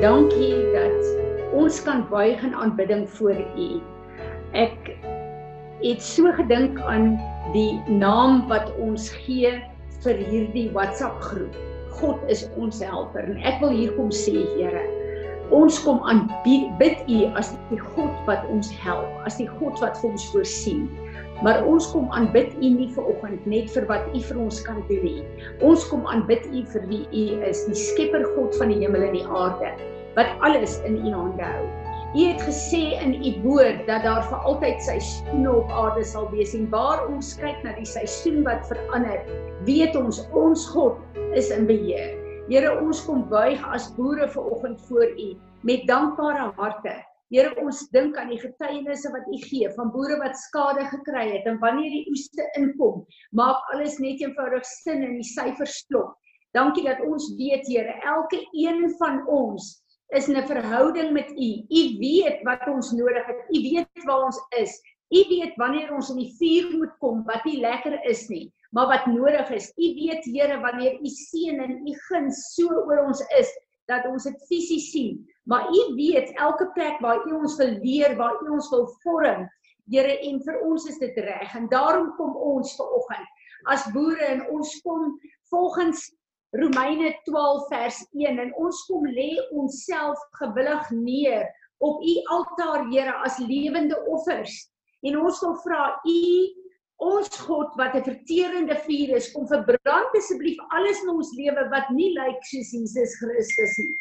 Dankie dat ons kan buig in aanbidding voor U. Ek het so gedink aan die naam wat ons gee vir hierdie WhatsApp groep. God is ons helper en ek wil hier kom sê Here, ons kom aanbid U as die God wat ons help, as die God wat vir ons voorsien. Maar ons kom aanbid U nie vir oggend net vir wat U vir ons kan doen nie. Ons kom aanbid U vir wie U is, die Skepper God van die hemel en die aarde, wat alles in U hande hou. U het gesê in U woord dat daar vir altyd seisoene op aarde sal wees en waar ons kyk na die seisoen wat verander, weet ons ons God is in beheer. Here, ons kom buig as boere ver oggend voor U met dankbare harte Here ons dink aan die getuienisse wat U gee van boere wat skade gekry het en wanneer die oeste inkom, maak alles net eenvoudig sin en die syfers klop. Dankie dat ons weet Here, elke een van ons is in 'n verhouding met U. U weet wat ons nodig het. U weet waar ons is. U weet wanneer ons in die vuur moet kom wat nie lekker is nie, maar wat nodig is. U weet Here wanneer U seën en U guns so oor ons is dat ons dit fisies sien. Maar U weet elke plek waar U ons wil leer, waar U ons wil vorm. Here, en vir ons is dit reg en daarom kom ons ver oggend as boere en ons kom volgens Romeine 12 vers 1 en ons kom lê onsself gewillig neer op U altaar, Here, as lewende offers. En ons wil vra U Ons God wat 'n verterende vuur is, kom verbrand asseblief alles in ons lewe wat nie lyk soos Jesus Christus nie.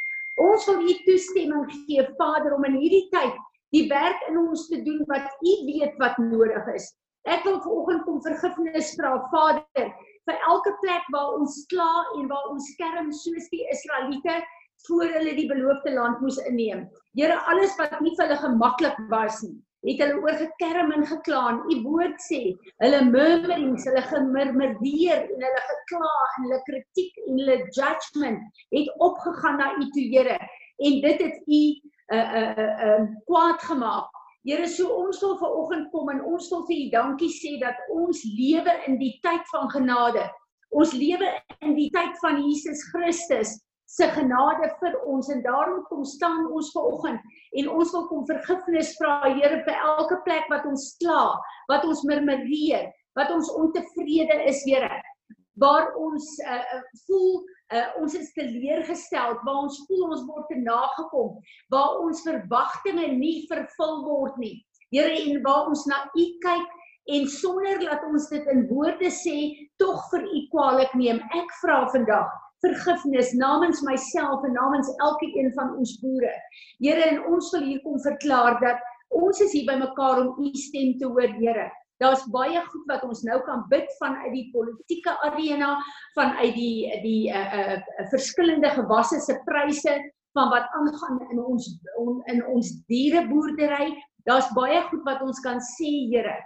Ons wil U toestemming gee, Vader, om in hierdie tyd die werk in ons te doen wat U weet wat nodig is. Ek wil vanoggend kom vergifnis vra, Vader, vir elke plek waar ons kla en waar ons skerm soos die Israeliete voor hulle die beloofde land moes inneem. Here, alles wat nie vir hulle gemaklik was nie het hulle oor gekerm en geklaan. U woord sê, hulle murmurings, hulle gemurmureer en hulle gekla en hulle kritiek en hulle judgement het opgegaan na U toe, Here. En dit het U uh, uh, uh, kwaad gemaak. Here, so ons wil ver oggend kom en ons wil vir U dankie sê dat ons lewe in die tyd van genade. Ons lewe in die tyd van Jesus Christus se genade vir ons en daarom kom staan ons ver oggend en ons wil kom vergifnis vra Here vir elke plek wat ons kla, wat ons murmureer, wat ons ontevrede is Here, waar ons uh, voel uh, ons is teleurgestel, waar ons voel ons word te nagekom, waar ons verwagtinge nie vervul word nie. Here en waar ons na U kyk en sonder dat ons dit in woorde sê, tog vir U kwaliek neem. Ek vra vandag vergifnis namens myself en namens elke een van ons boere. Here, en ons wil hier kom verklaar dat ons is hier bymekaar om u stem te hoor, Here. Daar's baie goed wat ons nou kan bid vanuit die politieke arena, vanuit die die uh uh verskillende gewasse se pryse van wat aangaan in ons on, in ons diereboerdery. Daar's baie goed wat ons kan sê, Here.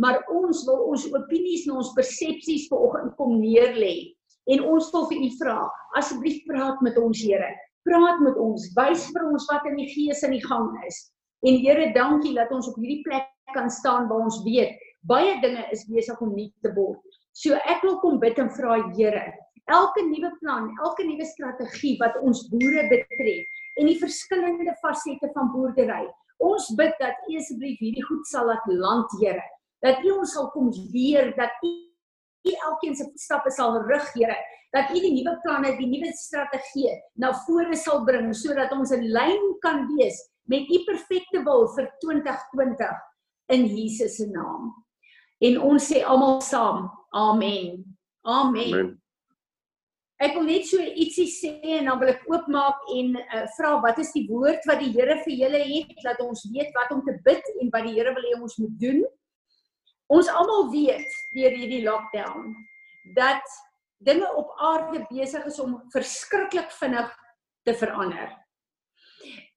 Maar ons wil ons opinies en ons persepsies vanoggend kom neerlê. En ons wil vir u vra, asseblief praat met ons Here. Praat met ons, wys vir ons wat in die gees in die gang is. En Here, dankie dat ons op hierdie plek kan staan waar ons weet baie dinge is besig om nie te word. So ek wil kom bid en vra Here, elke nuwe plan, elke nuwe strategie wat ons boere betref en die verskillende fasette van boerdery. Ons bid dat U asseblief hierdie goed sal laat land, Here. Dat U ons sal kom leer dat U U elkeen se stappe sal rig, Here, dat U die nuwe planne, die nuwe strategie na vore sal bring sodat ons in lyn kan wees met U perfekte wil vir 2020 in Jesus se naam. En ons sê almal saam, amen. Amen. amen. Ek wil net so ietsie sê en dan wil ek oopmaak en uh, vra wat is die woord wat die Here vir julle het dat ons weet wat om te bid en wat die Here wil hê ons moet doen. Ons almal weet deur hierdie lockdown dat dinge op aarde besig is om verskriklik vinnig te verander.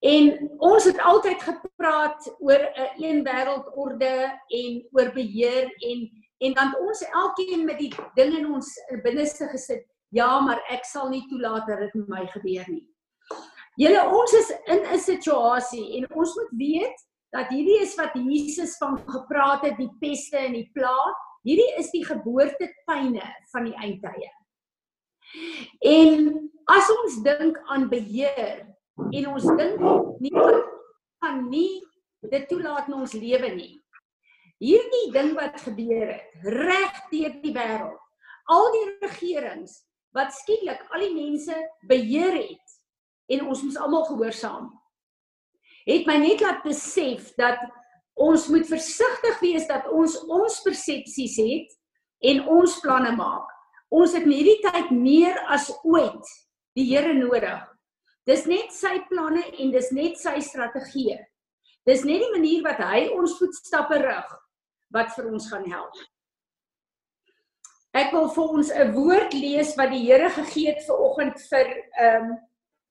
En ons het altyd gepraat oor 'n een, een wêreldorde en oor beheer en en dan ons elkeen met die dinge in ons binneste gesit. Ja, maar ek sal nie toelaat dat dit met my gebeur nie. Julle ons is in 'n situasie en ons moet weet dat hierdie is wat Jesus van gepraat het, die peste en die plaag. Hierdie is die geboortepyne van die eindtye. En as ons dink aan beheer, en ons dink nie gaan nie dit toelaat in ons lewe nie. Hierdie ding wat gebeur het reg deur die wêreld. Al die regerings wat skielik al die mense beheer het en ons moes almal gehoorsaam. Het my net laat besef dat ons moet versigtig wees dat ons ons persepsies het en ons planne maak. Ons het in hierdie tyd meer as ooit die Here nodig. Dis net sy planne en dis net sy strategie. Dis net die manier wat hy ons voetstappe rig wat vir ons gaan help. Ek wil vir ons 'n woord lees wat die Here gegee het vir oggend vir ehm um,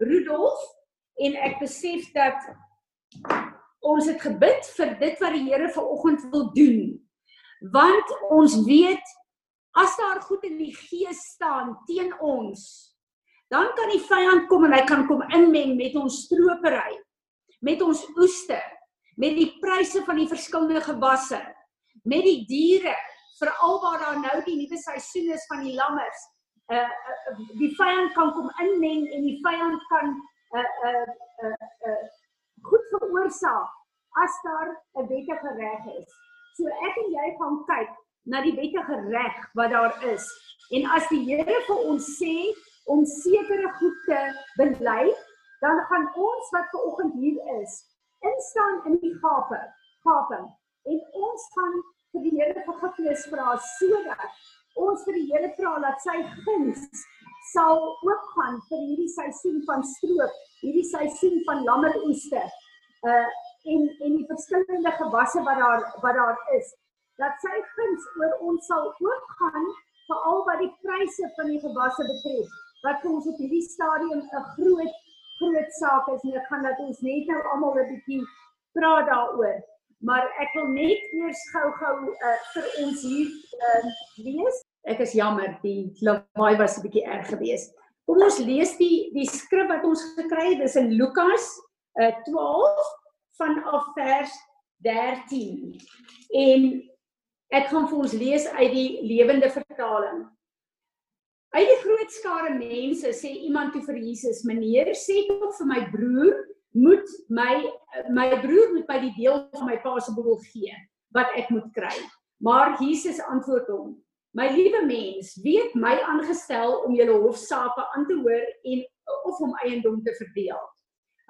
Rudolf en ek besef dat ons het gebid vir dit wat die Here vir oggend wil doen. Want ons weet as daar goed in die gees staan teen ons, dan kan die vyand kom en hy kan kom inmeng met ons stropery, met ons oeste, met die pryse van die verskillende gewasse, met die diere, veral waar daar nou die nuwe seisoen is van die lammers. Uh, uh die vyand kan kom inmeng en die vyand kan uh uh uh, uh goed veroorsaak as daar 'n wettige reg is. So ek en jy gaan kyk na die wettige reg wat daar is. En as die Here vir ons sê om sekere goed te bely, dan gaan ons wat ver oggend hier is, instaan in die gape, gaping. En ons gaan vir die Here vergifnis vra sodat ons vir die Here vra dat sy guns sal oopgaan vir hierdie seisoen van stroop, hierdie seisoen van lammeroeste. Uh en en die verskillende gewasse wat daar wat daar is dat sy guns oor ons sal oopgaan veral wat die pryse van die gewasse betref wat vir ons op hierdie stadium 'n groot groot saak is en ek gaan dat ons net nou almal 'n bietjie praat daaroor maar ek wil net eers gou-gou uh, vir ons hier uh, lees ek is jammer die lawaai was 'n bietjie erg geweest kom ons lees die die skrif wat ons gekry het dis in Lukas uh, 12 vanaf vers 13 en Ek gaan vir ons lees uit die lewende vertaling. Uit die groot skare mense sê iemand toe vir Jesus: "Meneer, sê tog vir my broer, moet my my broer moet my die deel van my pa se boedel gee wat ek moet kry." Maar Jesus antwoord hom: "My liewe mens, wie het my aangestel om julle hofsaake aan te hoor en of om eiendom te verdeel?"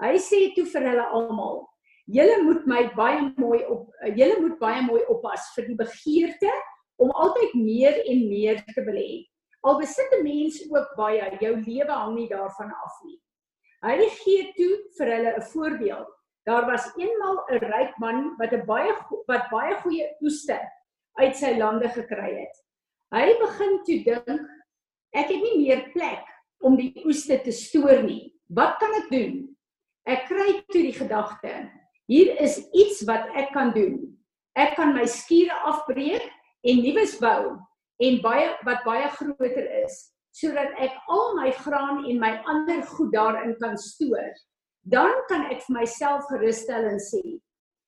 Hy sê toe vir hulle almal: Julle moet my baie mooi op julle moet baie mooi oppas vir die begeerte om altyd meer en meer te wil hê. Al besit 'n mens ook baie, jou lewe hang nie daarvan af nie. Hy gee toe vir hulle 'n voorbeeld. Daar was eenmal 'n ryk man wat 'n baie wat baie goeie oeste uit sy lande gekry het. Hy begin toe dink, ek het nie meer plek om die oeste te stoor nie. Wat kan ek doen? Ek kry toe die gedagte, Hier is iets wat ek kan doen. Ek kan my skure afbreek en nuus bou en baie wat baie groter is sodat ek al my graan en my ander goed daarin kan stoor. Dan kan ek vir myself gerustel en sê: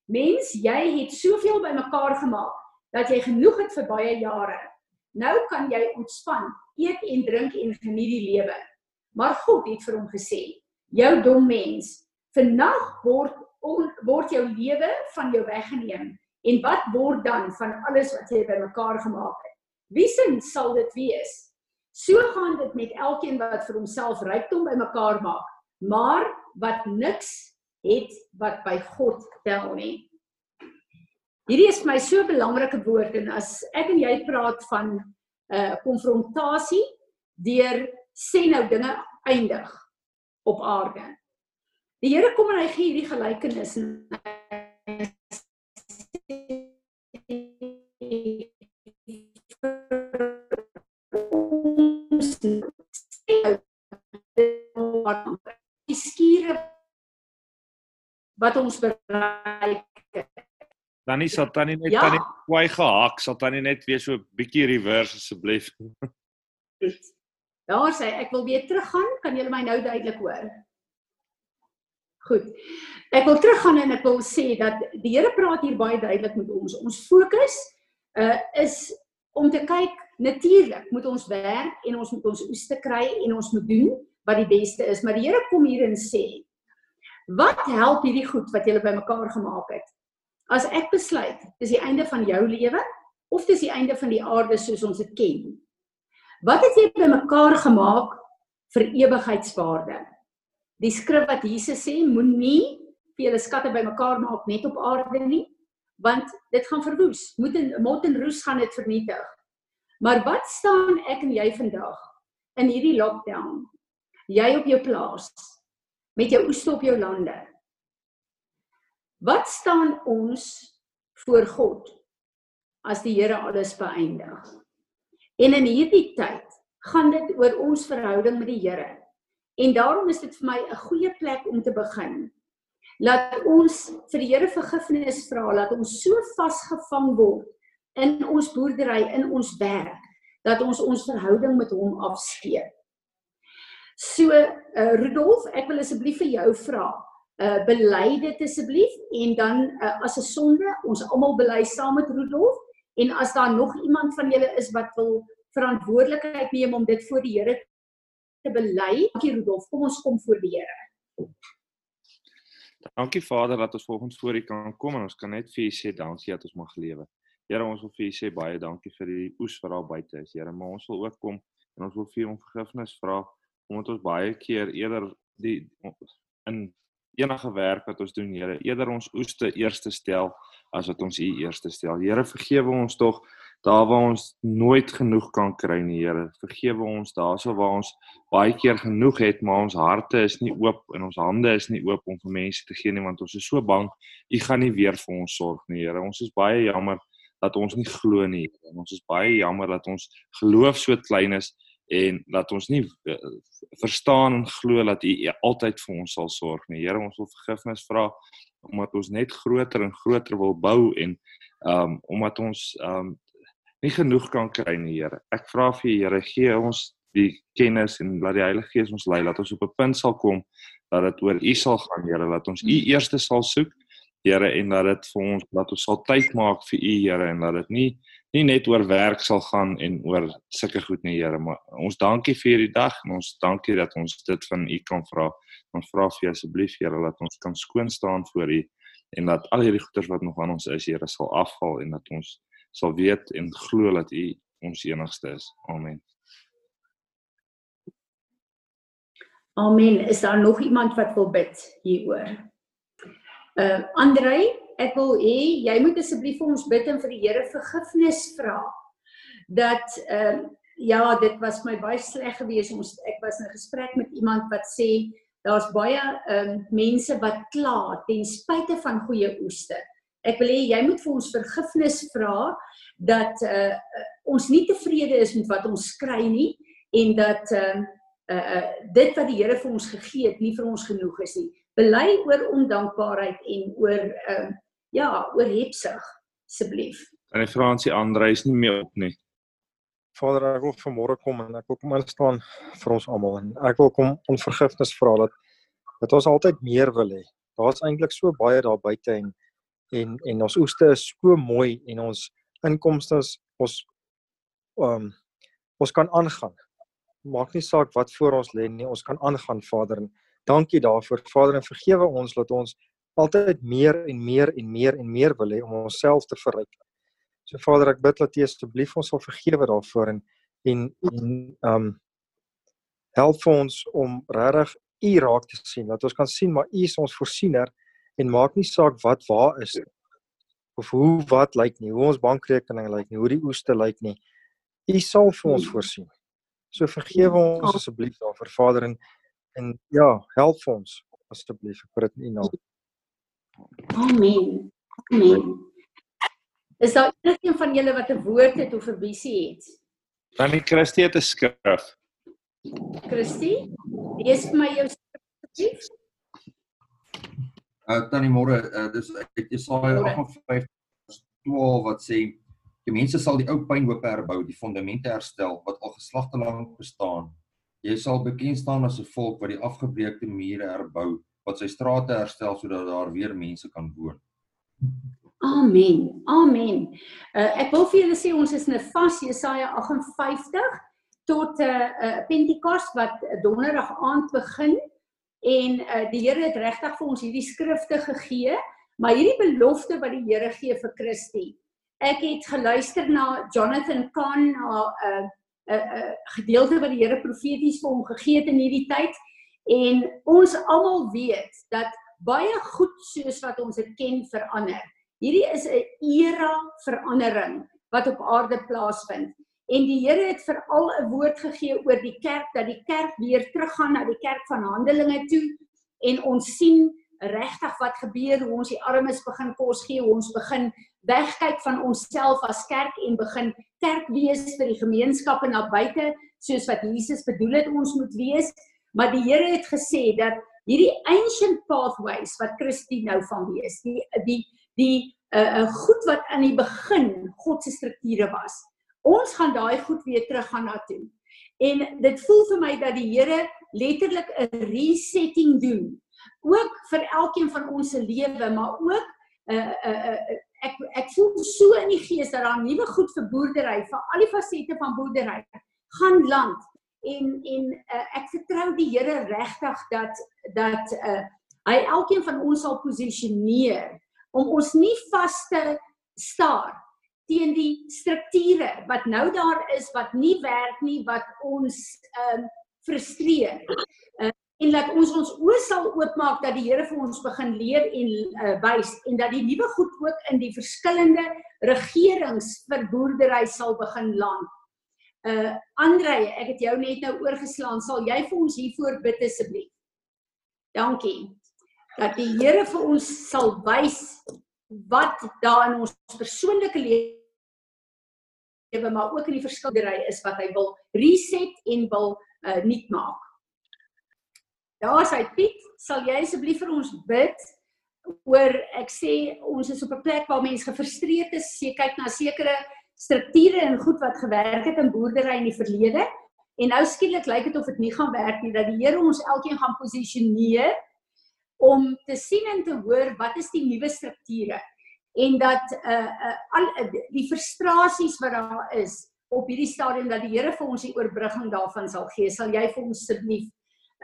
Mens, jy het soveel bymekaar gemaak dat jy genoeg het vir baie jare. Nou kan jy ontspan, eet en drink en geniet die lewe. Maar God het vir hom gesê: Jou dom mens, vannag word on, word jou lewe van jou weggeneem en wat word dan van alles wat jy bymekaar gemaak het? Wie sin sal dit wees? So gaan dit met elkeen wat vir homself rykdom bymekaar maak, maar wat niks het wat by God tel nie. Hierdie is vir my so 'n belangrike woord en as ek en jy praat van 'n uh, konfrontasie deur sê nou dinge eindig op aarde. Die Here kom en hy gee hierdie gelykenis en die skure wat ons bereik Tannie sal tannie net ja. tannie kwai gehak sal tannie net weer so 'n bietjie reverse asseblief Daar sê ek wil weer teruggaan kan julle my nou duidelik hoor Goed. Ek wil teruggaan en ek wil sê dat die Here praat hier baie duidelik met ons. Ons fokus uh is om te kyk natuurlik moet ons werk en ons moet ons oeste kry en ons moet doen wat die beste is. Maar die Here kom hier en sê Wat help hierdie goed wat julle bymekaar gemaak het? As ek besluit, dis die einde van jou lewe of dis die einde van die aarde soos ons dit ken. Wat het jy bymekaar gemaak vir ewigheidswaarde? Die skrif wat Jesus sê, moenie vir julle skatte bymekaar maak net op aarde nie, want dit gaan verwoes. Moet in mot en roes gaan dit vernietig. Maar wat staan ek en jy vandag in hierdie lockdown? Jy op jou plaas met jou oeste op jou lande. Wat staan ons voor God as die Here alles beëindig? En in hierdie tyd gaan dit oor ons verhouding met die Here. En daarom is dit vir my 'n goeie plek om te begin. Laat ons vir die Here vergifnis vra, laat ons so vasgevang word in ons boerdery, in ons werk, dat ons ons verhouding met hom afskeep. So, uh, Rudolf, ek wil asseblief vir jou vra, uh bely dit asseblief en dan uh, as 'n sonde, ons almal bely saam met Rudolf en as daar nog iemand van julle is wat wil verantwoordelikheid neem om dit voor die Here te bely, dankie Rudolf, kom ons kom voor die Here. Dankie Vader dat ons volgens voor U kan kom en ons kan net vir U sê dankie dat ons mag lewe. Here, ons wil vir U sê baie dankie vir die oes wat daar buite is. Here, maar ons wil ook kom en ons wil vir U om vergifnis vra omdat ons baie keer eerder die in enige werk wat ons doen, Here, eerder ons oeste eerste stel as wat ons U eerste stel. Here, vergewe ons tog daar waar ons nooit genoeg kan kry nie, Here. Vergewe ons daarso waar ons baie keer genoeg het, maar ons harte is nie oop en ons hande is nie oop om vir mense te gee nie want ons is so bang U gaan nie weer vir ons sorg nie, Here. Ons is baie jammer dat ons nie glo nie. Ons is baie jammer dat ons geloof so klein is en dat ons nie uh, verstaan en glo dat U altyd vir ons sal sorg nie. Here, ons wil vergifnis vra omdat ons net groter en groter wil bou en um omdat ons um nie genoeg kan kry nie, Here. Ek vra vir U, Here, gee ons die kennis en laat die Heilige Gees ons lei dat ons op 'n punt sal kom dat dit oor U sal gaan, Here, dat ons U eerste sal soek Here en dat dit vir ons dat ons sal tyd maak vir U Here en dat dit nie nie net oor werk sal gaan en oor sulke goed nie Here maar ons dankie vir hierdie dag en ons dankie dat ons dit van U kan vra. Ons vra vir asseblief Here dat ons kan skoon staan voor U en dat al hierdie goeders wat nog aan ons is Here sal afval en dat ons sal weet en glo dat U ons enigste is. Amen. Amen. Is daar nog iemand wat wil bid hieroor? Uh Andrei, ek wil hê jy moet asseblief vir ons bid en vir die Here vergifnis vra. Dat ehm uh, ja, dit was my baie sleg geweest. Ons ek was in 'n gesprek met iemand wat sê daar's baie ehm um, mense wat kla ten spyte van goeie oeste. Ek wil hê jy moet vir ons vergifnis vra dat uh ons nie tevrede is met wat ons kry nie en dat ehm uh, uh, uh dit wat die Here vir ons gegee het nie vir ons genoeg is nie bely oor ondankbaarheid en oor ehm uh, ja, oor hepsig asseblief. En die Fransie Andreus nie meer op nie. Vader, ek wil vanmôre kom en ek wil kom staan vir ons almal en ek wil kom om vergifnis vra dat dat ons altyd meer wil hê. Daar's eintlik so baie daar buite en en en ons oeste is so mooi en ons inkomste ons ehm um, ons kan aangaan. Maak nie saak wat voor ons lê nie, ons kan aangaan Vader en Dankie daarvoor Vader en vergewe ons dat ons altyd meer en meer en meer en meer wil hê om onsself te verryk. So Vader, ek bid dat U asseblief ons sal vergewe daarvoor en en en um help vir ons om regtig U raak te sien. Dat ons kan sien maar U is ons voorsiener en maak nie saak wat waar is of hoe wat lyk nie, hoe ons bankrekening lyk nie, hoe die oeste lyk nie. U sal vir ons voorsien. So vergewe ons asseblief daarvoor Vader en En ja, help ons asseblief vir dit in naam. Amen. Amen. Is daar enige van julle wat 'n woord het of 'n visie het? Tannie Christie het 'n skrif. Christie, lees vir my jou skrif. Uh tannie môre, uh, dis uit Jesaja 58 12 wat sê die mense sal die ou pynhope herbou, die fondamente herstel wat al geslagte lank bestaan Jy sal bekend staan as 'n volk wat die afgebreekte mure herbou, wat sy strate herstel sodat daar weer mense kan woon. Amen. Amen. Uh, ek wil vir julle sê ons is in 'n vas Jesaja 58 tot 'n uh, uh, Pentekos wat donderdag aand begin en uh, die Here het regtig vir ons hierdie skrifte gegee, maar hierdie belofte wat die Here gee vir Christus. Ek het geluister na Jonathan Kahn na 'n uh, uh, uh, gedeelte wat die Here profeties vir hom gegee het in hierdie tyd en ons almal weet dat baie goed soos wat ons dit ken verander. Hierdie is 'n era verandering wat op aarde plaasvind. En die Here het veral 'n woord gegee oor die kerk dat die kerk weer teruggaan na die kerk van Handelinge toe en ons sien regtig wat gebeur hoe ons die armes begin kos gee, hoe ons begin wegkyk van onsself as kerk en begin kerk wees vir die gemeenskappe na buite soos wat Jesus bedoel het ons moet wees. Maar die Here het gesê dat hierdie ancient pathways wat Christus nou van wees, die die die 'n uh, uh, goed wat aan die begin God se strukture was. Ons gaan daai goed weer teruggaan na toe. En dit voel vir my dat die Here letterlik 'n resetting doen. Ook vir elkeen van ons se lewe, maar ook 'n uh, 'n uh, uh, ek ek voel so in die gees dat daar nuwe goed vir boerdery, vir al die fasette van boerdery gaan land en en uh, ek vertrou die Here regtig dat dat uh, hy elkeen van ons sal posisioneer om ons nie vas te staar teen die strukture wat nou daar is wat nie werk nie wat ons um, frustreer. Uh, en laat ons ons oë sal oopmaak dat die Here vir ons begin leer en uh, wys en dat die nuwe goed ook in die verskillende regerings vir boerdery sal begin land. Uh Andre, ek het jou net nou oorgeslaan. Sal jy vir ons hiervoor bid asseblief? Dankie. Dat die Here vir ons sal wys wat daar in ons persoonlike lewe maar ook in die verskillery is wat hy wil reset en wil uh nuut maak. Daar is hy Piet, sal jy asseblief vir ons bid oor ek sê ons is op 'n plek waar mense gefrustreerd is, jy kyk na sekere strukture en goed wat gewerk het in boerdery in die verlede. En nou skielik lyk dit of dit nie gaan werk nie dat die Here ons elkeen gaan posisioneer om te sien en te hoor wat is die nuwe strukture en dat uh uh al uh, die frustrasies wat daar is op hierdie stadium dat die Here vir ons die oorbrugging daarvan sal gee. Sal jy vir ons asseblief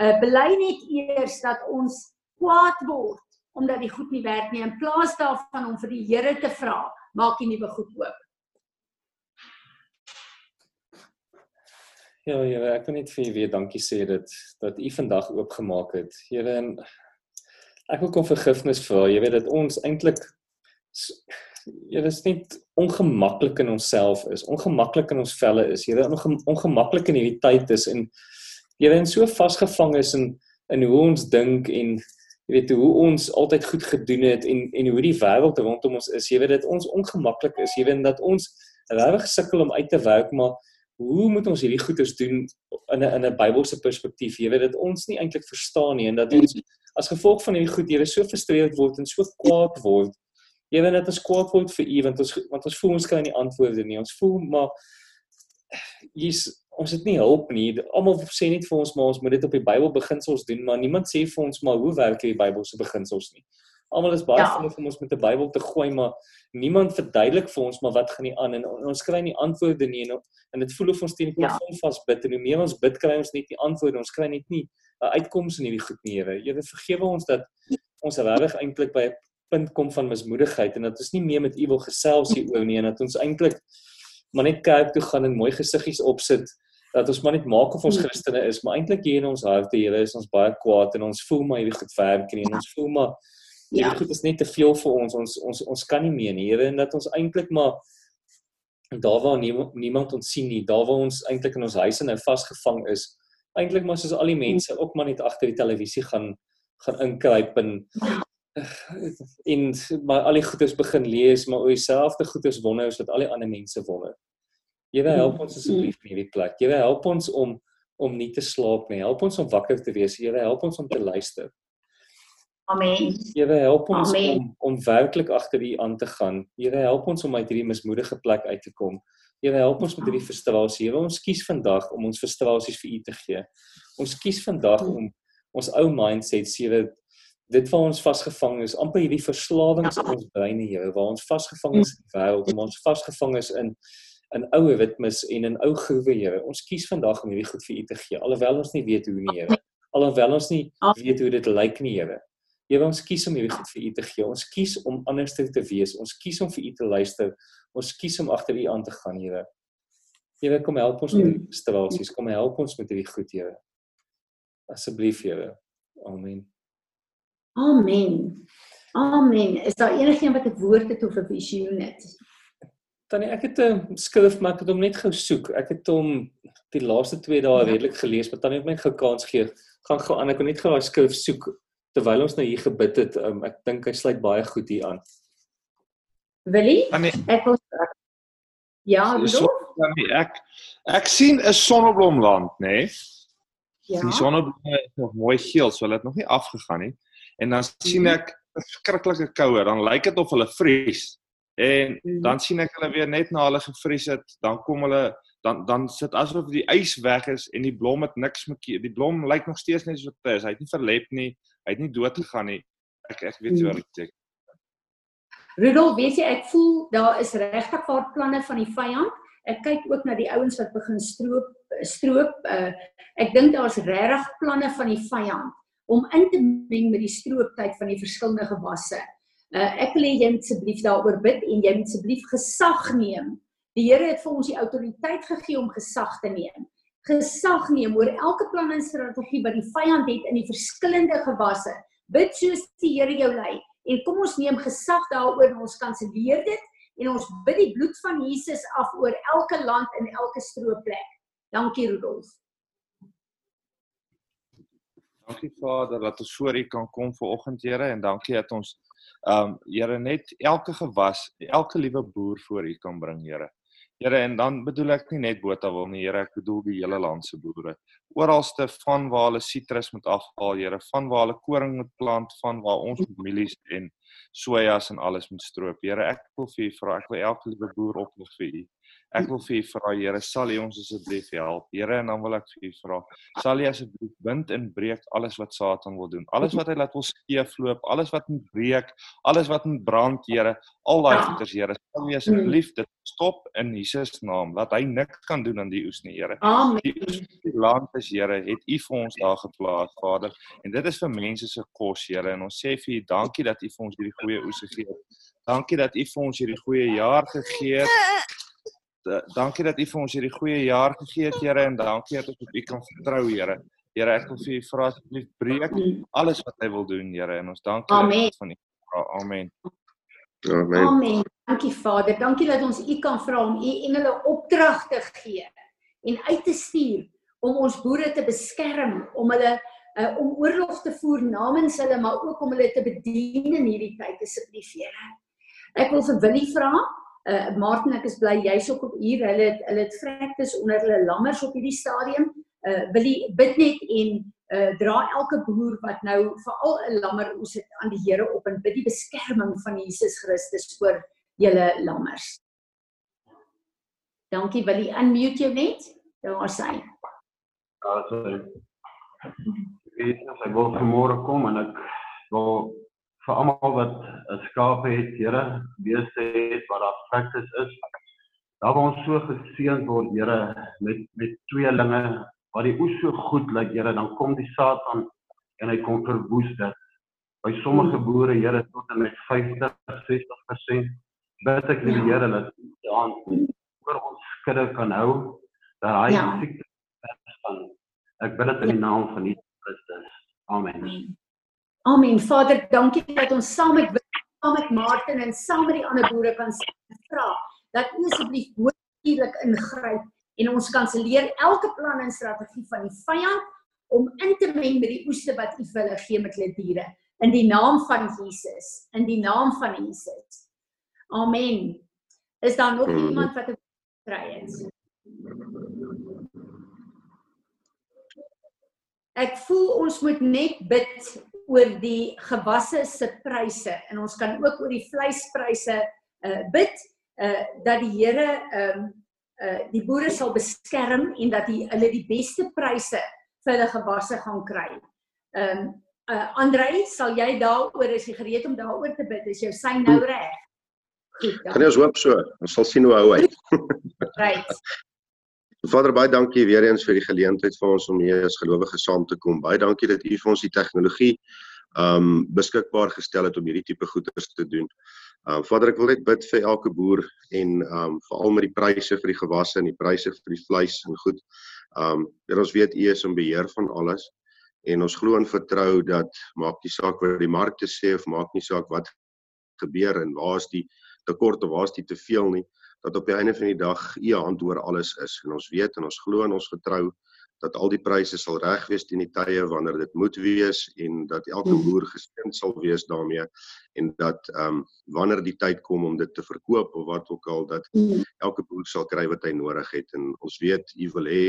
uh bely net eers dat ons kwaad word omdat die goed nie werk nie in plaas daarvan om vir die Here te vra maak die nuwe goed oop Ja, Here, ek wil net vir u weer dankie sê dat dat u vandag oopgemaak het. Here, ek wil kom vergifnis vra. Jy weet dat ons eintlik Here is net ongemaklik in onsself is, ongemaklik in ons velle is. Here, onge, ongemaklik in hierdie tyd is en Here, en so vasgevang is in in hoe ons dink en jy weet hoe ons altyd goed gedoen het en en hoe die wêreld rondom ons is. Jy weet dat ons ongemaklik is. Jy weet dat ons regtig sukkel om uit te werk, maar hoe moet ons hierdie goeders doen in 'n in 'n Bybelse perspektief? Jy weet dit ons nie eintlik verstaan nie en dat ons as gevolg van hierdie goed Here so frustreerd word en so kwaad word. Jy weet dat ons kwaad word vir U want ons want ons voel ons kry nie antwoorde nie. Ons voel maar hier's ons het nie hulp nie. Almal sê net vir ons maar ons moet dit op die Bybel beginsels doen, maar niemand sê vir ons maar hoe werk hierdie Bybelse beginsels nie. Almal is baie ja. vinnig om ons met 'n Bybel te gooi, maar niemand verduidelik vir ons maar wat gaan nie aan en ons kry nie antwoorde nie en en dit voel of ons teen die plafon ja. vasbid en hoe meer ons bid kry ons net nie antwoorde ons kry net nie 'n uitkoms in hierdie goed nie Here. Here vergewe ons dat ons regtig eintlik by 'n punt kom van mismoedigheid en dat ons nie meer met U wil gesels hieroor nie en dat ons eintlik maar net kerk toe gaan en mooi gesiggies opsit dat ons maar net maak of ons hmm. Christene is, maar eintlik hier in ons harte, Here, is ons baie kwaad en ons voel maar hierdie goed werk nie en ons voel maar Ja. Dit is net te veel vir ons. Ons ons ons kan nie meer nie. Here en dat ons eintlik maar daar waar nie, niemand ons sien nie, daar waar ons eintlik in ons huise nou vasgevang is, eintlik maar soos al die mense ook maar net agter die televisie gaan gaan inkruip en en maar al die goedes begin lees, maar oor dieselfde goedes wonder as wat al die ander mense wonder. Here help ons asseblief in hierdie plek. Here help ons om om nie te slaap nie. Help ons om wakker te wees. Here help ons om te luister. Amen. Here help ons Amen. om om werklik agter U aan te gaan. Here help ons om uit hierdie mismoedige plek uit te kom. Here help ons met hierdie frustrasie. Here ons kies vandag om ons frustrasies vir U te gee. Ons kies vandag om ons ou mindset sewe dit waar ons vasgevang is, amper hierdie verslawings in ons breine, Here, waar ons vasgevang is in die wêreld, waar ons vasgevang is in in ou ritmes en in ou groewe, Here. Ons kies vandag om hierdie goed vir U te gee, alhoewel ons nie weet hoe nie, Here. alhoewel ons nie weet hoe dit lyk nie, Here. Here, ons kies om hierdie goed vir U te gee. Ons kies om anders te wees. Ons kies om vir U te luister. Ons kies om agter U aan te gaan, Here. Here, kom help ons met hierdie frustrasies. Kom help ons met hierdie goed, Here. Asseblief, Here. Amen. Amen. Amen. Is daar enigiemand wat 'n woord het of 'n visioen het? Tannie, ek het 'n skrif, maar ek het hom net gou soek. Ek het hom die laaste 2 dae ja. redelik gelees, maar tannie het my gou kans gee. Gaan gou aan, ek kon net gou daai skrif soek terwyl ons nou hier gebid het. Um, ek dink hy sluit baie goed hier aan. Willie? Ek wil Ja, so, tannie, ek ek sien 'n sonneblomland, nê? Nee? Ja. Die sonneblom is nog mooi geel, so hulle het nog nie afgegaan nie. En dan sien mhm. ek 'n verskriklike koue, dan lyk dit of hulle vries. En mhm. dan sien ek hulle weer net na hulle gevries het, dan kom hulle dan dan sit asof die ys weg is en die blom het niks met die blom lyk nog steeds net so wat is. Hy het nie verlep nie, hy het nie dood gegaan nie. Ek ek weet so wat ek sê. Rudolf, weet jy, ek voel daar is regtig paar planne van die vyand. Ek kyk ook na die ouens wat begin stroop stroop. Uh, ek dink daar's regtig planne van die vyand om in te meng met die strooptyd van die verskillende gewasse. Uh, ek wil hê jy moet asseblief daaroor bid en jy moet asseblief gesag neem. Die Here het vir ons die autoriteit gegee om gesag te neem. Gesag neem oor elke plan en strategie wat die vyand het in die verskillende gewasse. Bid soos die Here jou lei en kom ons neem gesag daaroor en ons kanselleer dit en ons bid die bloed van Jesus af oor elke land en elke stroopplek. Dankie Rudolf. Dankie Vader dat ons voor U kan kom vir oggend Here en dankie dat ons ehm um, Here net elke gewas, elke liewe boer voor U kan bring Here. Here en dan bedoel ek nie net Botawil nie Here, ek bedoel die hele land se boere. Oralste van waar hulle sitrus moet afhaal Here, van waar hulle koring moet plant, van waar ons met mielies en sojas en alles moet stroop. Here, ek wil vir U vra, ek wil elke liewe boer oplig vir U. Ek wil vir U vra, Here, sal U ons asseblief help? Here, en dan wil ek vir U vra, sal U asseblief bind en breek alles wat Satan wil doen. Alles wat hy laat ons skeefloop, alles wat moet breek, alles wat moet brand, Here, al daai goeders, Here, sal U asseblief dit stop in Jesus naam. Laat hy niks kan doen aan die oes nie, Here. Amen. Die land is, Here, het U vir ons daar geplaas, Vader. En dit is vir mense se kos, Here, en ons sê vir U dankie dat U vir ons hierdie goeie oes gegee het. Dankie dat U vir ons hierdie goeie jaar gegee het. Eh, dankie dat U vir ons hierdie goeie jaar gegee het, Here, en dankie dat ons op U kan vertrou, Here. Here, ek wil vir U vra asseblief breek alles wat hy wil doen, Here, en ons dankie Amen. van U. Amen. Amen. Amen. Dankie Vader. Dankie dat ons U kan vra om U engele opdrag te gee en uit te stuur om ons boere te beskerm, om hulle uh, om oorlog te voer namens hulle, maar ook om hulle te bedien in hierdie tyd asseblief, Here. Ek wil vir Willie vra uh Martin ek is bly jy's ook op hier. Hulle het, hulle het vrektes onder hulle lammers op hierdie stadium. Uh wil jy bid net en uh dra elke boer wat nou veral 'n lammer oes het aan die Here op en bid die beskerming van Jesus Christus oor julle lammers. Dankie wil jy unmute jou net. Daar sê Ja so ek wil vanmôre kom en ek wil vir almal wat 'n skape het, Here, beeste het wat daar praktis is. Daar waar ons so geseën word, Here, met met tweelinge wat die oes so goed lyk, Here, dan kom die Satan en hy kom verwoes dit. By sommige boere, Here, tot en met 50, 60% bid ek die Here dat aan oor ons skudde kan hou dat hy ja. siekte van ek bid dit in die naam van Jesus Christus. Amen. Amen. Amen. Vader, dankie dat ons saam met saam met Martin en saam met die ander boere kan vra dat U asseblief natuurlik ingryp en ons kanselleer elke plan en strategie van die vyand om in te meng met die oeste wat U vir hulle gee met hulle diere in die naam van Jesus, in die naam van Jesus. Amen. Is daar nog iemand wat 'n kry het? Ek voel ons moet net bid oor die gewasse se pryse en ons kan ook oor die vleispryse uh bid uh dat die Here um, uh die boere sal beskerm en dat hy hulle die beste pryse vir hulle gewasse gaan kry. Ehm um, uh Andrei, sal jy daaroor is jy gereed om daaroor te bid? Is jou sein nou reg? Goed. Kan jy ons hoop so? Ons sal sien hoe hou hy. Right. Vader baie dankie weer eens vir die geleentheid vir ons om hier as gelowiges saam te kom. Baie dankie dat U vir ons die tegnologie um beskikbaar gestel het om hierdie tipe goeders te doen. Um Vader, ek wil net bid vir elke boer en um veral met die pryse vir die gewasse en die pryse vir die vleis en goed. Um dat ons weet U is in beheer van alles en ons glo en vertrou dat maak nie saak wat die markte sê of maak nie saak wat gebeur en waar is die tekort of waar is die teveel nie dat op die einde van die dag u hand oor alles is en ons weet en ons glo en ons vertrou dat al die pryse sal reg wees teen die tye wanneer dit moet wees en dat elke mm. boer geseën sal wees daarmee en dat ehm um, wanneer die tyd kom om dit te verkoop of wat ook al dat mm. elke boer sal kry wat hy nodig het en ons weet u wil hê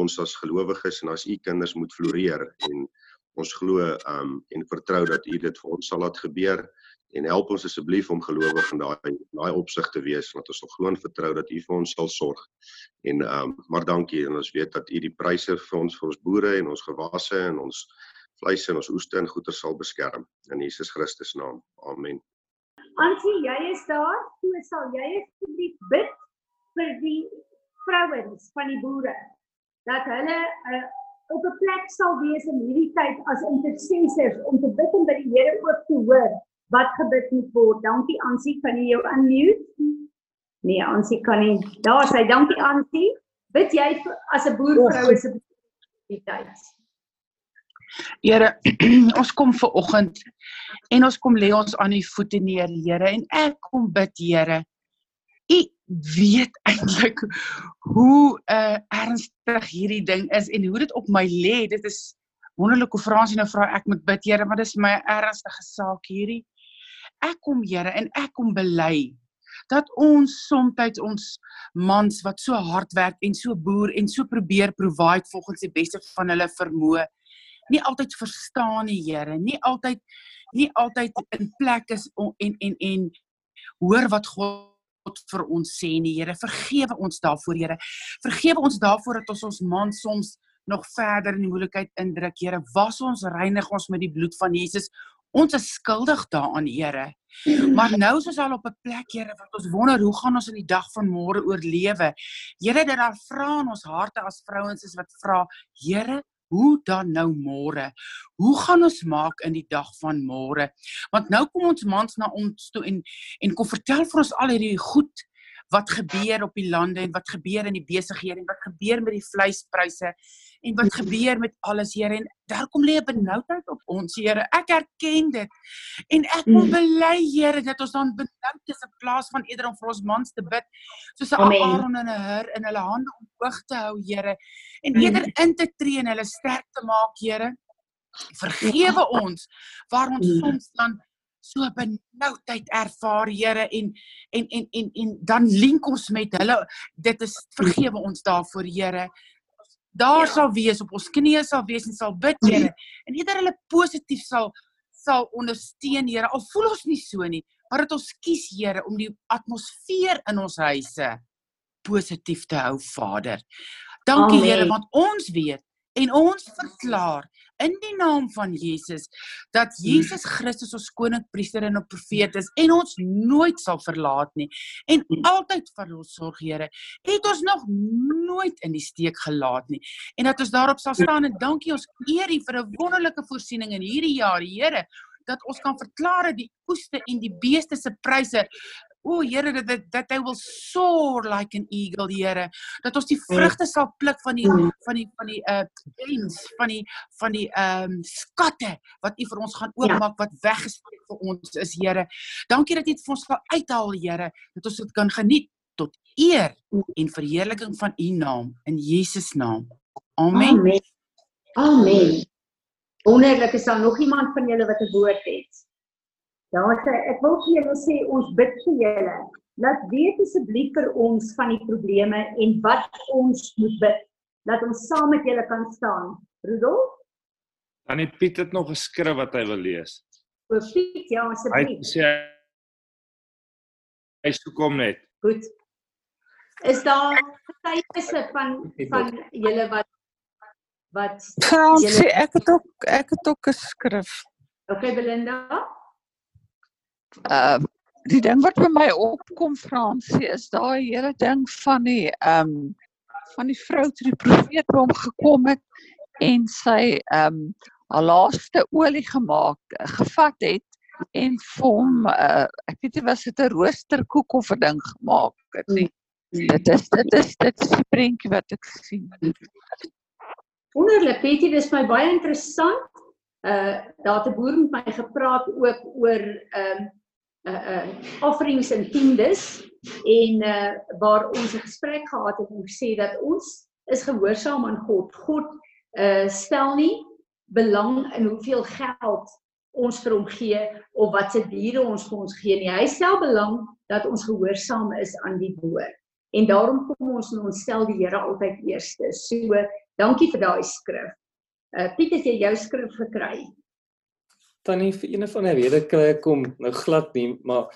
ons as gelowiges en as u kinders moet floreer en ons glo um, en vertrou dat u dit vir ons sal laat gebeur en help ons asseblief om gelowig in daai daai opsig te wees want ons sal glo en vertrou dat U vir ons sal sorg. En ehm um, maar dankie en ons weet dat U die pryse vir ons vir ons boere en ons gewasse en ons vleis en ons oeste en goeder sal beskerm in Jesus Christus naam. Amen. Ansie, jy is daar. Hoe sal jy asseblief bid vir die vrouens van die boere dat hulle uh, op 'n plek sal wees in hierdie tyd as intercessors om te bid en by die Here ook te hoor wat gebid moet word. Dankie Ansie, kan jy jou unmute? Nee, Ansie kan nie. Daar sê dankie Ansie. Bid jy as 'n boervrou is 'n tyd. Here, ons kom ver oggend en ons kom lê ons aan u voete neer, Here, en ek kom bid, Here. U weet eintlik hoe uh ernstig hierdie ding is en hoe dit op my lê. Dit is wonderlik hoe Fransie nou vra ek moet bid, Here, maar dis my ernstige saak hierdie ek kom Here en ek kom bely dat ons soms ons mans wat so hard werk en so boer en so probeer provide volgens die beste van hulle vermoë nie altyd verstaan nie Here nie altyd nie altyd in plek is en en en hoor wat God vir ons sê nie Here vergewe ons daarvoor Here vergewe ons daarvoor dat ons ons man soms nog verder in die moeilikheid indruk Here was ons reinig ons met die bloed van Jesus Ons is skuldig daaraan, Here. Maar nou is ons al op 'n plek, Here, wat ons wonder hoe gaan ons in die dag van môre oorlewe. Here, dat daar vra in ons harte as vrouens is wat vra, Here, hoe dan nou môre? Hoe gaan ons maak in die dag van môre? Want nou kom ons mans na ons toe en en kom vertel vir ons al hierdie goed wat gebeur op die lande en wat gebeur in die besighede en wat gebeur met die vleispryse en wat gebeur met alles Here en daar kom lê 'n benoudheid op ons Here. Ek erken dit. En ek wil mm. bely Here dat ons dan benoud is in plaas van eerder om vir ons mans te bid soos 'n Aaron en 'n Hur in hulle hande omhoog te hou Here en mm. eerder in te tree en hulle sterk te maak Here. Vergewe ons waar ons mm. soms dan so benoudheid ervaar Here en en en en en dan link ons met hulle dit is vergewe ons daarvoor Here daar ja. sal wees op ons knieë sal wees en sal bid Here en eerder hulle positief sal sal ondersteun Here al voel ons nie so nie maar dit ons kies Here om die atmosfeer in ons huise positief te hou Vader. Dankie Here want ons weet en ons verklaar in die naam van Jesus dat Jesus Christus ons koning, priester en 'n profeet is en ons nooit sal verlaat nie en altyd vir ons sorg Here. Het ons nog nooit in die steek gelaat nie en dat ons daarop sal staan en dankie ons eer U vir 'n wonderlike voorsiening in hierdie jaar, Here dat ons kan verklaar dat die oeste en die beeste se pryse O Here dat dat dat hy wil soar like an eagle Here dat ons die mm. vrugte sal pluk van die mm. van die van die uh gains van die van die ehm um, skatte wat U vir ons gaan ja. oopmaak wat weggespreek vir ons is Here. Dankie dat U dit vir ons sal uithaal Here dat ons dit kan geniet tot eer en verheerliking van U naam in Jesus naam. Amen. Amen. Amen. Wonderlik is daar nog iemand van julle wat 'n woord het. Daar sê ek wil vir julle sê ons bid vir julle. Laat weet asseblief vir ons van die probleme en wat ons moet bid. Laat ons saam met julle kan staan. Rudolf? Dan het Piet dit nog geskryf wat hy wil lees. O Piet, ja, asseblief. Hy sê hy sê kom net. Goed. Is daar getuies van van julle wat wat Fransie, ek het ook ek het ook 'n skrif. Okay, Belinda uh die ding wat vir my opkom Fransie is daai hele ding van die um van die vrou toe die profeet by hom gekom het en sy ehm um, haar laaste olie gemaak gevat het en vir hom uh, ek weet nie was dit 'n roosterkoek of 'n ding gemaak het nie. Dit is dit is dit is die prentjie wat ek sien. Wonderlik, Betty, dis my baie interessant. Uh daar het 'n boer met my gepraat ook oor ehm um, uh uh offerings en tiendes en uh waar ons 'n gesprek gehad het om gesê dat ons is gehoorsaam aan God. God uh stel nie belang in hoeveel geld ons vir hom gee of wat se diere ons vir ons gee nie. Hy stel belang dat ons gehoorsaam is aan die woord. En daarom kom ons en ons stel die Here altyd eerste. So, dankie vir daai skrif. Uh Piet, het jy jou skrif gekry? Tannie, vir een of ander rede kry ek hom nou glad nie, maar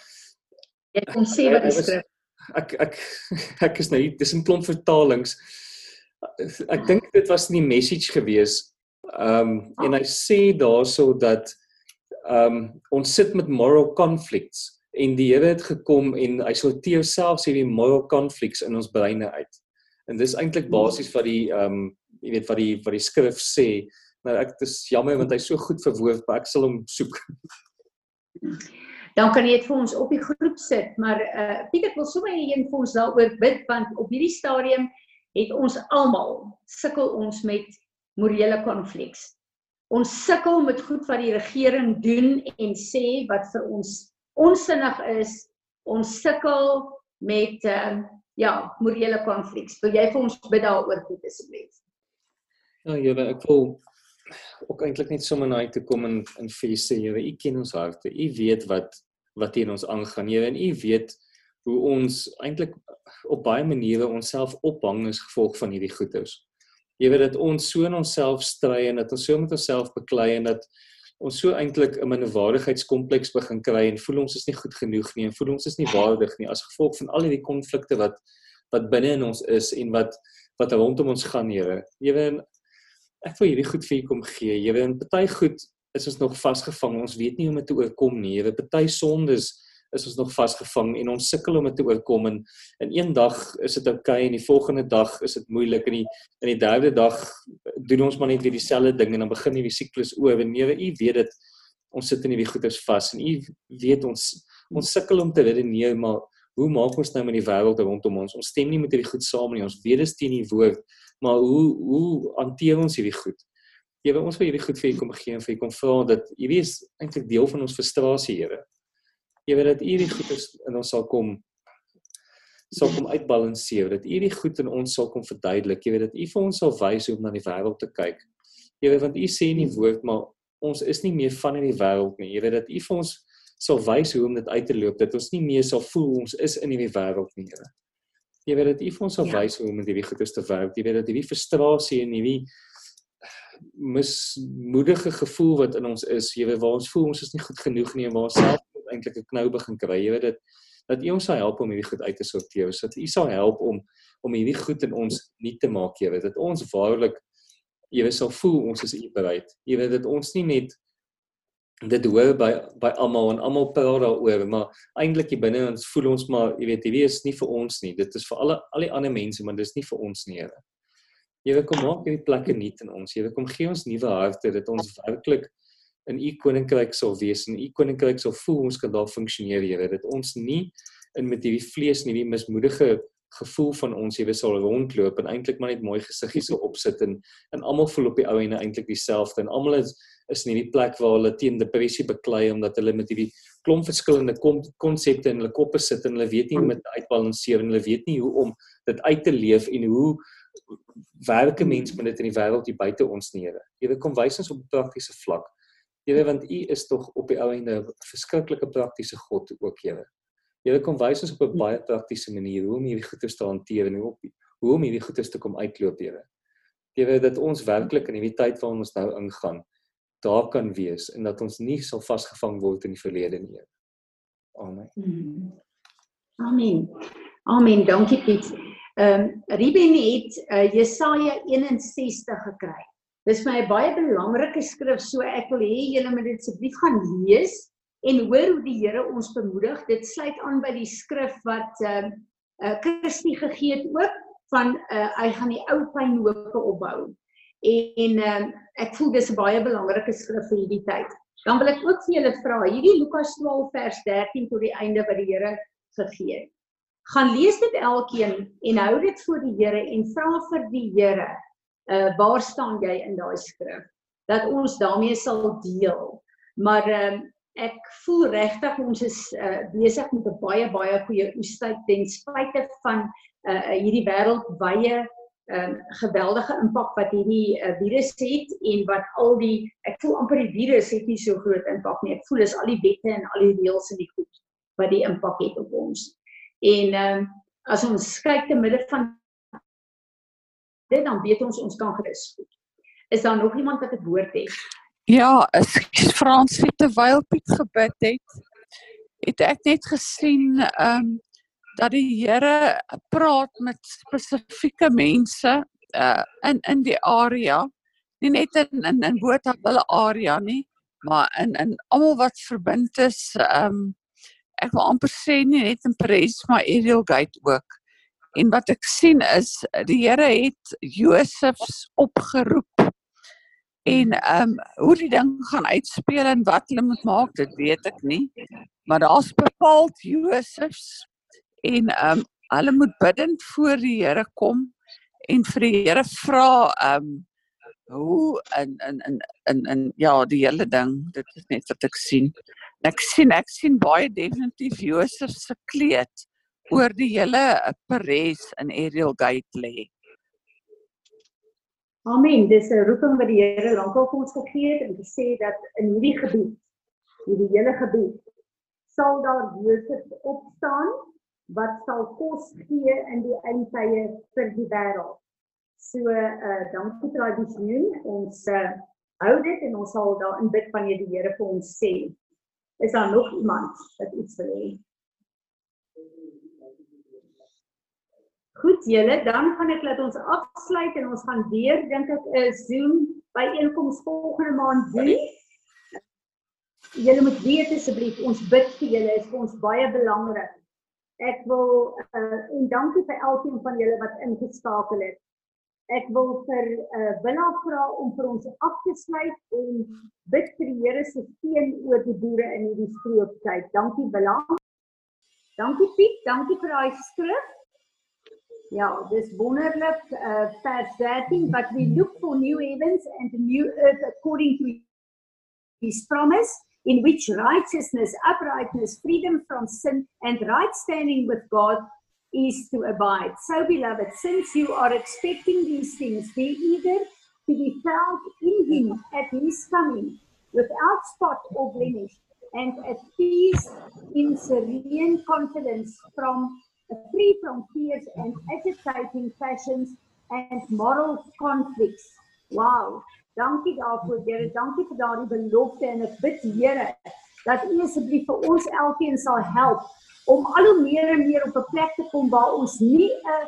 jy kom sê wat die skrif. Ek ek ek is nou hier, dis 'n klomp vertalings. Ek dink dit was nie message gewees. Ehm um, en hy sê daarso dat ehm um, ons sit met moral conflicts en die Here het gekom en hy sorteer selfs hierdie moral conflicts in ons breine uit. En dis eintlik basies wat die ehm um, jy weet wat die wat die skrif sê. Nou ek dis jammer want hy's so goed verwoord, maar ek sal hom soek. Dan kan jy dit vir ons op die groep sit, maar uh eh, Pieter wil sommer een vir ons daaroor bid want op hierdie stadium het ons almal sukkel ons met morele konflikte. Ons sukkel met goed wat die regering doen en sê wat vir ons onsinnig is. Ons sukkel met uh, ja, morele konflikte. Wil jy vir ons bid daaroor asseblief? Ja, Here, ek wil ook eintlik net sommer na U toe kom en en vir U sê, Here, U ken ons harte. U weet wat wat in ons aangaan, Here, en U weet hoe ons eintlik op baie maniere onsself ophang as gevolg van hierdie goeders. Jy weet dat ons so in onsself stry en dat ons so met onsself beklei en dat ons so eintlik 'n minderwaardigheidskompleks begin kry en voel ons is nie goed genoeg nie en voel ons is nie waardig nie as gevolg van al hierdie konflikte wat wat binne in ons is en wat wat rondom ons gaan, Here. Weet ek wil hierdie goed vir u kom gee. Jy weet party goed is ons nog vasgevang. Ons weet nie hoe om dit te oorkom nie. Jy weet party sondes is ons nog vasgevang en ons sukkel om dit te oorkom en in een dag is dit oukei okay, en die volgende dag is dit moeilik en die in die derde dag doen ons maar net weer dieselfde ding en dan begin hierdie siklus oor en nee u weet dit ons sit in hierdie goeters vas en u weet ons ons sukkel om te redeneer maar hoe maak ons nou met die wêreld rondom ons ons stem nie met hierdie goed saam nie ons weet dit teen die woord maar hoe hoe hanteer ons hierdie goed Here ons wil hierdie goed vir u kom gee en vir u kom vra dat hierdie is eintlik deel van ons frustrasie Here weet dat U die goed is in ons sal kom sal kom uitbalanseer dat U die goed in ons sal kom verduidelik. Jy weet dat U vir ons sal wys hoe om na die wêreld te kyk. Weet want U sê in die woord maar ons is nie meer van hierdie wêreld nie. Weet dat U vir ons sal wys hoe om dit uit te loop dat ons nie meer sal voel ons is in hierdie wêreld nie, Here. Jy weet dat U vir ons sal ja. wys hoe om met hierdie goedes te werk. Jy weet dat hierdie frustrasie en hierdie mismoedige gevoel wat in ons is, jy weet waar ons voel ons is nie goed genoeg nie en waar ons self eintlik 'n knou begin kry. Jy weet dit dat U ons sal help om hierdie goed uit te sorteer. So dat U sal help om om hierdie goed in ons nie te maak, jy weet dat ons waarlik jy weet sal voel ons is U bereid. Jy weet dat ons nie net dit hoor by by almal en almal praat daaroor, maar eintlik hier binne ons voel ons maar jy weet hierdie is nie vir ons nie. Dit is vir alle al die ander mense, maar dis nie vir ons nie, Here. Weet kom maak hierdie plekke nuut in ons. Weet kom gee ons nuwe harte dat ons werklik in u koninkryk sal wees en u koninkryk sal voel ons kan daar funksioneer Here dat ons nie in met hierdie vlees en hierdie mismoedige gevoel van ons jy sal rondloop en eintlik maar net mooi gesiggies so opsit en en almal voel op die ou ene eintlik dieselfde en almal is is in hierdie plek waar hulle teen depressie beklei omdat hulle met hierdie klomp verskillende konsepte in hulle koppe sit en hulle weet nie hoe om dit uitbalanseer en hulle weet nie hoe om dit uit te leef en hoe werke mens met dit in die wêreld hier buite ons nie Here. Jy kom wys ons op 'n praktiese vlak. Here want U is tog op die ou einde 'n verskriklike praktiese God ook, Here. Here kom wys ons op 'n baie praktiese manier hoe om hierdie goeie te hanteer en hoe op hoe om hierdie goeie te kom uitloop, Here. Here dat ons werklik in hierdie tyd waarin ons nou ingaan, daar kan wees en dat ons nie sal vasgevang word in die verlede nie. Amen. Hmm. Amen. Amen. Dankie Piet. Ehm um, Ruben het uh, Jesaja 61 gekry. Dis my 'n baie belangrike skrif, so ek wil hê julle moet dit asseblief gaan lees en hoor hoe die Here ons bemoedig. Dit sluit aan by die skrif wat ehm uh, uh, Christie gegee het ook van uh, hy gaan die ou pynhope opbou. En uh, ek voel dis 'n baie belangrike skrif vir hierdie tyd. Dan wil ek ook vir julle vra, hierdie Lukas 12 vers 13 tot die einde wat die Here gegee het. Gaan lees dit elkeen en hou dit voor die Here en vra vir die Here, uh waar staan jy in daai skrif? Dat ons daarmee sal deel. Maar uh, ek voel regtig ons is uh besig met 'n baie baie goeie oestyd ten spyte van uh hierdie wêreldwye ehm um, geweldige impak wat hierdie uh, virus het en wat al die ek voel amper die virus het nie so groot impak nie. Ek voel is al die wette en al die reëls en die goed wat die impak het op ons. En ehm um, as ons kyk te midde van dit dan weet ons ons kan gerus goed. Is daar nog iemand wat 'n woord het? Ja, as Frans het terwyl Piet gebid het, het ek net gesien ehm um, dat die Here praat met spesifieke mense uh in in die area. Nie net in in in Botabulle area nie maar in in almal wat verbind is um ek wil amper sê nie net in Paris maar Ariel Gate ook. En wat ek sien is die Here het Josefs opgeroep en um hoe die ding gaan uitspeel en wat hulle moet maak dit weet ek nie. Maar daar's bepaald Josefs en ehm um, hulle moet bidend voor die Here kom en vir die Here vra ehm um, hoe in in in in in ja die hele ding. Dit is net wat ek sien. Ek sien ek sien baie definitief Josef se kleed oor die hele Paris in Ariel Gate lê. Amen. Dis 'n roeping wat die Here lankal vir ons gegee het en gesê dat in hierdie gebied hierdie hele gebied sal daar Josef opstaan wat sal kos gee in die eindtye vir die wêreld. So uh dankie visioen. Ons uh hou dit en ons sal daarin bid wanneer die Here vir ons sê. Is daar nog iemand wat iets wil hê? Goed julle, dan gaan ek laat ons afsluit en ons gaan weer dink ek 'n Zoom by einkoms volgende maand doen. Julle moet weet asseblief, ons bid vir julle is vir ons baie belangrik. Ek wil uh, en dankie vir elkeen van julle wat ingeskakel het. Ek wil vir uh, Willa vra om vir ons af te sluit en bid vir die Here se seën oor die boere in hierdie strooptyd. Dankie Willa. Dankie Piet, dankie vir daai skrif. Ja, dis wonderlik uh vers 13 but we look for new heavens and a new earth according to his promise in which righteousness, uprightness, freedom from sin, and right standing with God is to abide. So, beloved, since you are expecting these things, be eager to be found in Him at His coming, without spot or blemish, and at peace in serene confidence, from free from fears and agitating passions and moral conflicts. Wow. Dankie daarvoor, Here. Dankie vir daardie belofte en ek bid, Here, dat U asseblief vir ons elkeen sal help om al hoe meer en meer op 'n plek te kom waar ons nie 'n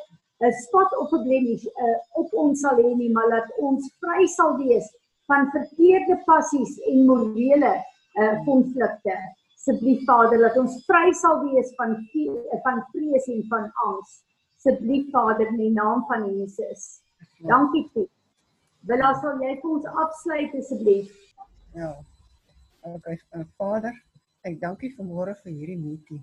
'n spot of 'n blemish uh, op ons sal hê nie, maar dat ons vry sal wees van verkeerde passies en morele uh konflikte. Asseblief Vader, dat ons vry sal wees van van vrees en van angs. Asseblief Vader, in die naam van Jesus. Dankie vir Willa, sal jy vir ons afsluit asseblief? Ja. Okay, uh, Vader, ek dank U vanmôre vir hierdie meeting.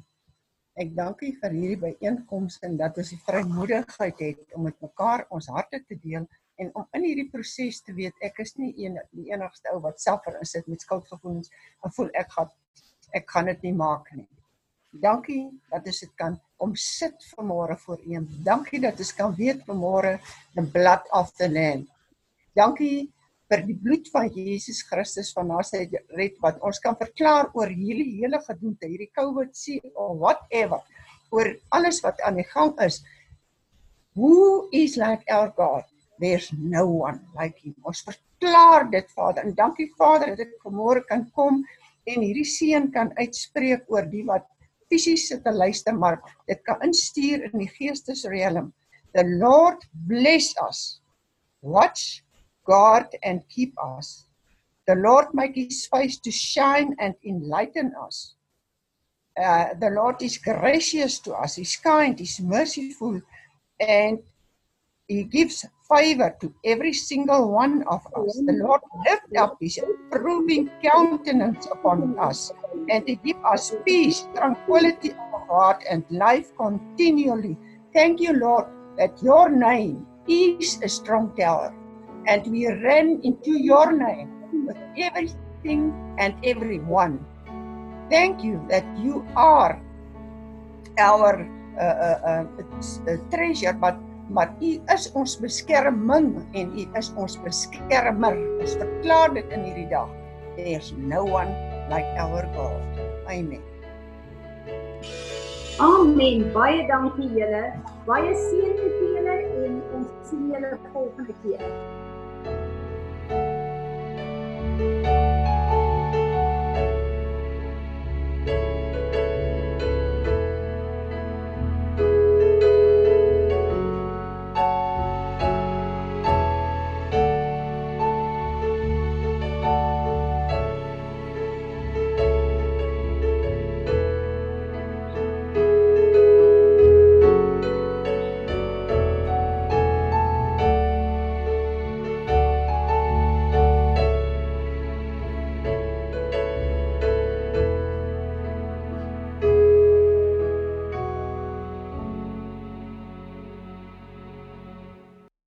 Ek dank U vir hierdie byeenkoms en dat ons die vrymoedigheid het om met mekaar ons harte te deel en om in hierdie proses te weet ek is nie een die enigste ou wat self erin sit met skuldgevoelens en voel ek gaan ek kan dit nie maak nie. Dankie dat ons dit kan omsit vanmôre voor U. Dankie dat ons kan weet vanmôre the blood of the land Dankie vir die bloed van Jesus Christus van Nasaret wat ons kan verklaar oor hierdie hele gedoente, hierdie COVID se of whatever, oor alles wat aan die gang is. Who is like our God? There's no one like him. Ons verklaar dit Vader en dankie Vader dat ek vanmôre kan kom en hierdie seën kan uitspreek oor die wat fisies sit te luister maar dit kan instuur in die geestesrealm. The Lord bless us. Watch guard and keep us. The Lord make his face to shine and enlighten us. Uh, the Lord is gracious to us, he's kind, he's merciful, and He gives favor to every single one of us. The Lord lift up his approving countenance upon us and he give us peace, tranquility of heart, and life continually. Thank you, Lord, that your name is a strong tower, and we ran into your name with everything and everyone. Thank you that you are our uh, uh, uh, uh, treasure, but maar U is ons beskerming en U is ons beskermer. Ons verklaar dit in hierdie dag. There's no one like our God. Amen. Amen. Baie dankie julle. Baie seën vir julle en ons sien julle volgende keer. Música